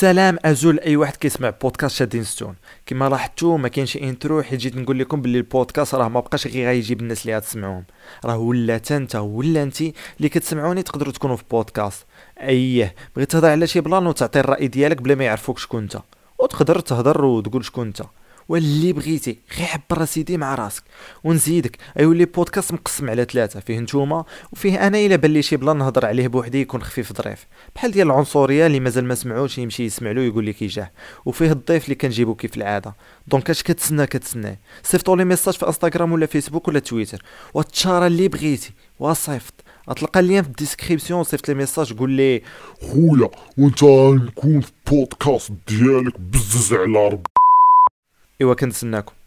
سلام أزول أي واحد كيسمع بودكاست شادين ستون. كما لاحظتوا ما كاينش intro حيت جيت نقول لكم باللي البودكاست راه ما بقاش غير غيجيب الناس اللي غتسمعوهم راه ولا انت ولا انت اللي كتسمعوني تقدروا تكونوا في بودكاست اييه بغيت تهضر على شي plan وتعطي الرأي ديالك بلا ما يعرفوك شكون انت. وتقدر تهضر وتقول شكون انت. واللي بغيتي غير عبر سيدي مع راسك. ونزيدك ايولي بودكاست مقسم على ثلاثة فيه نتوما وفيه أنا إلا بان لي شي plan نهضر عليه بوحدي يكون خفيف ظريف. بحال ديال العنصرية اللي مازال ما سمعوش يمشي يسمع له يقول لك يجاه. وفيه الضيف اللي كنجيبو كيف العادة. donc اش كتسنى كتسنى. صيفطوا لي message في إنستغرام ولا فيسبوك ولا تويتر. وتشارى اللي بغيتي. وصيفط. غتلقى ال lien في ال description صيفط لي message قول لي خويا وإنت نكون في بودكاست ديالك بزز على ربي إيوا كنتسناكم.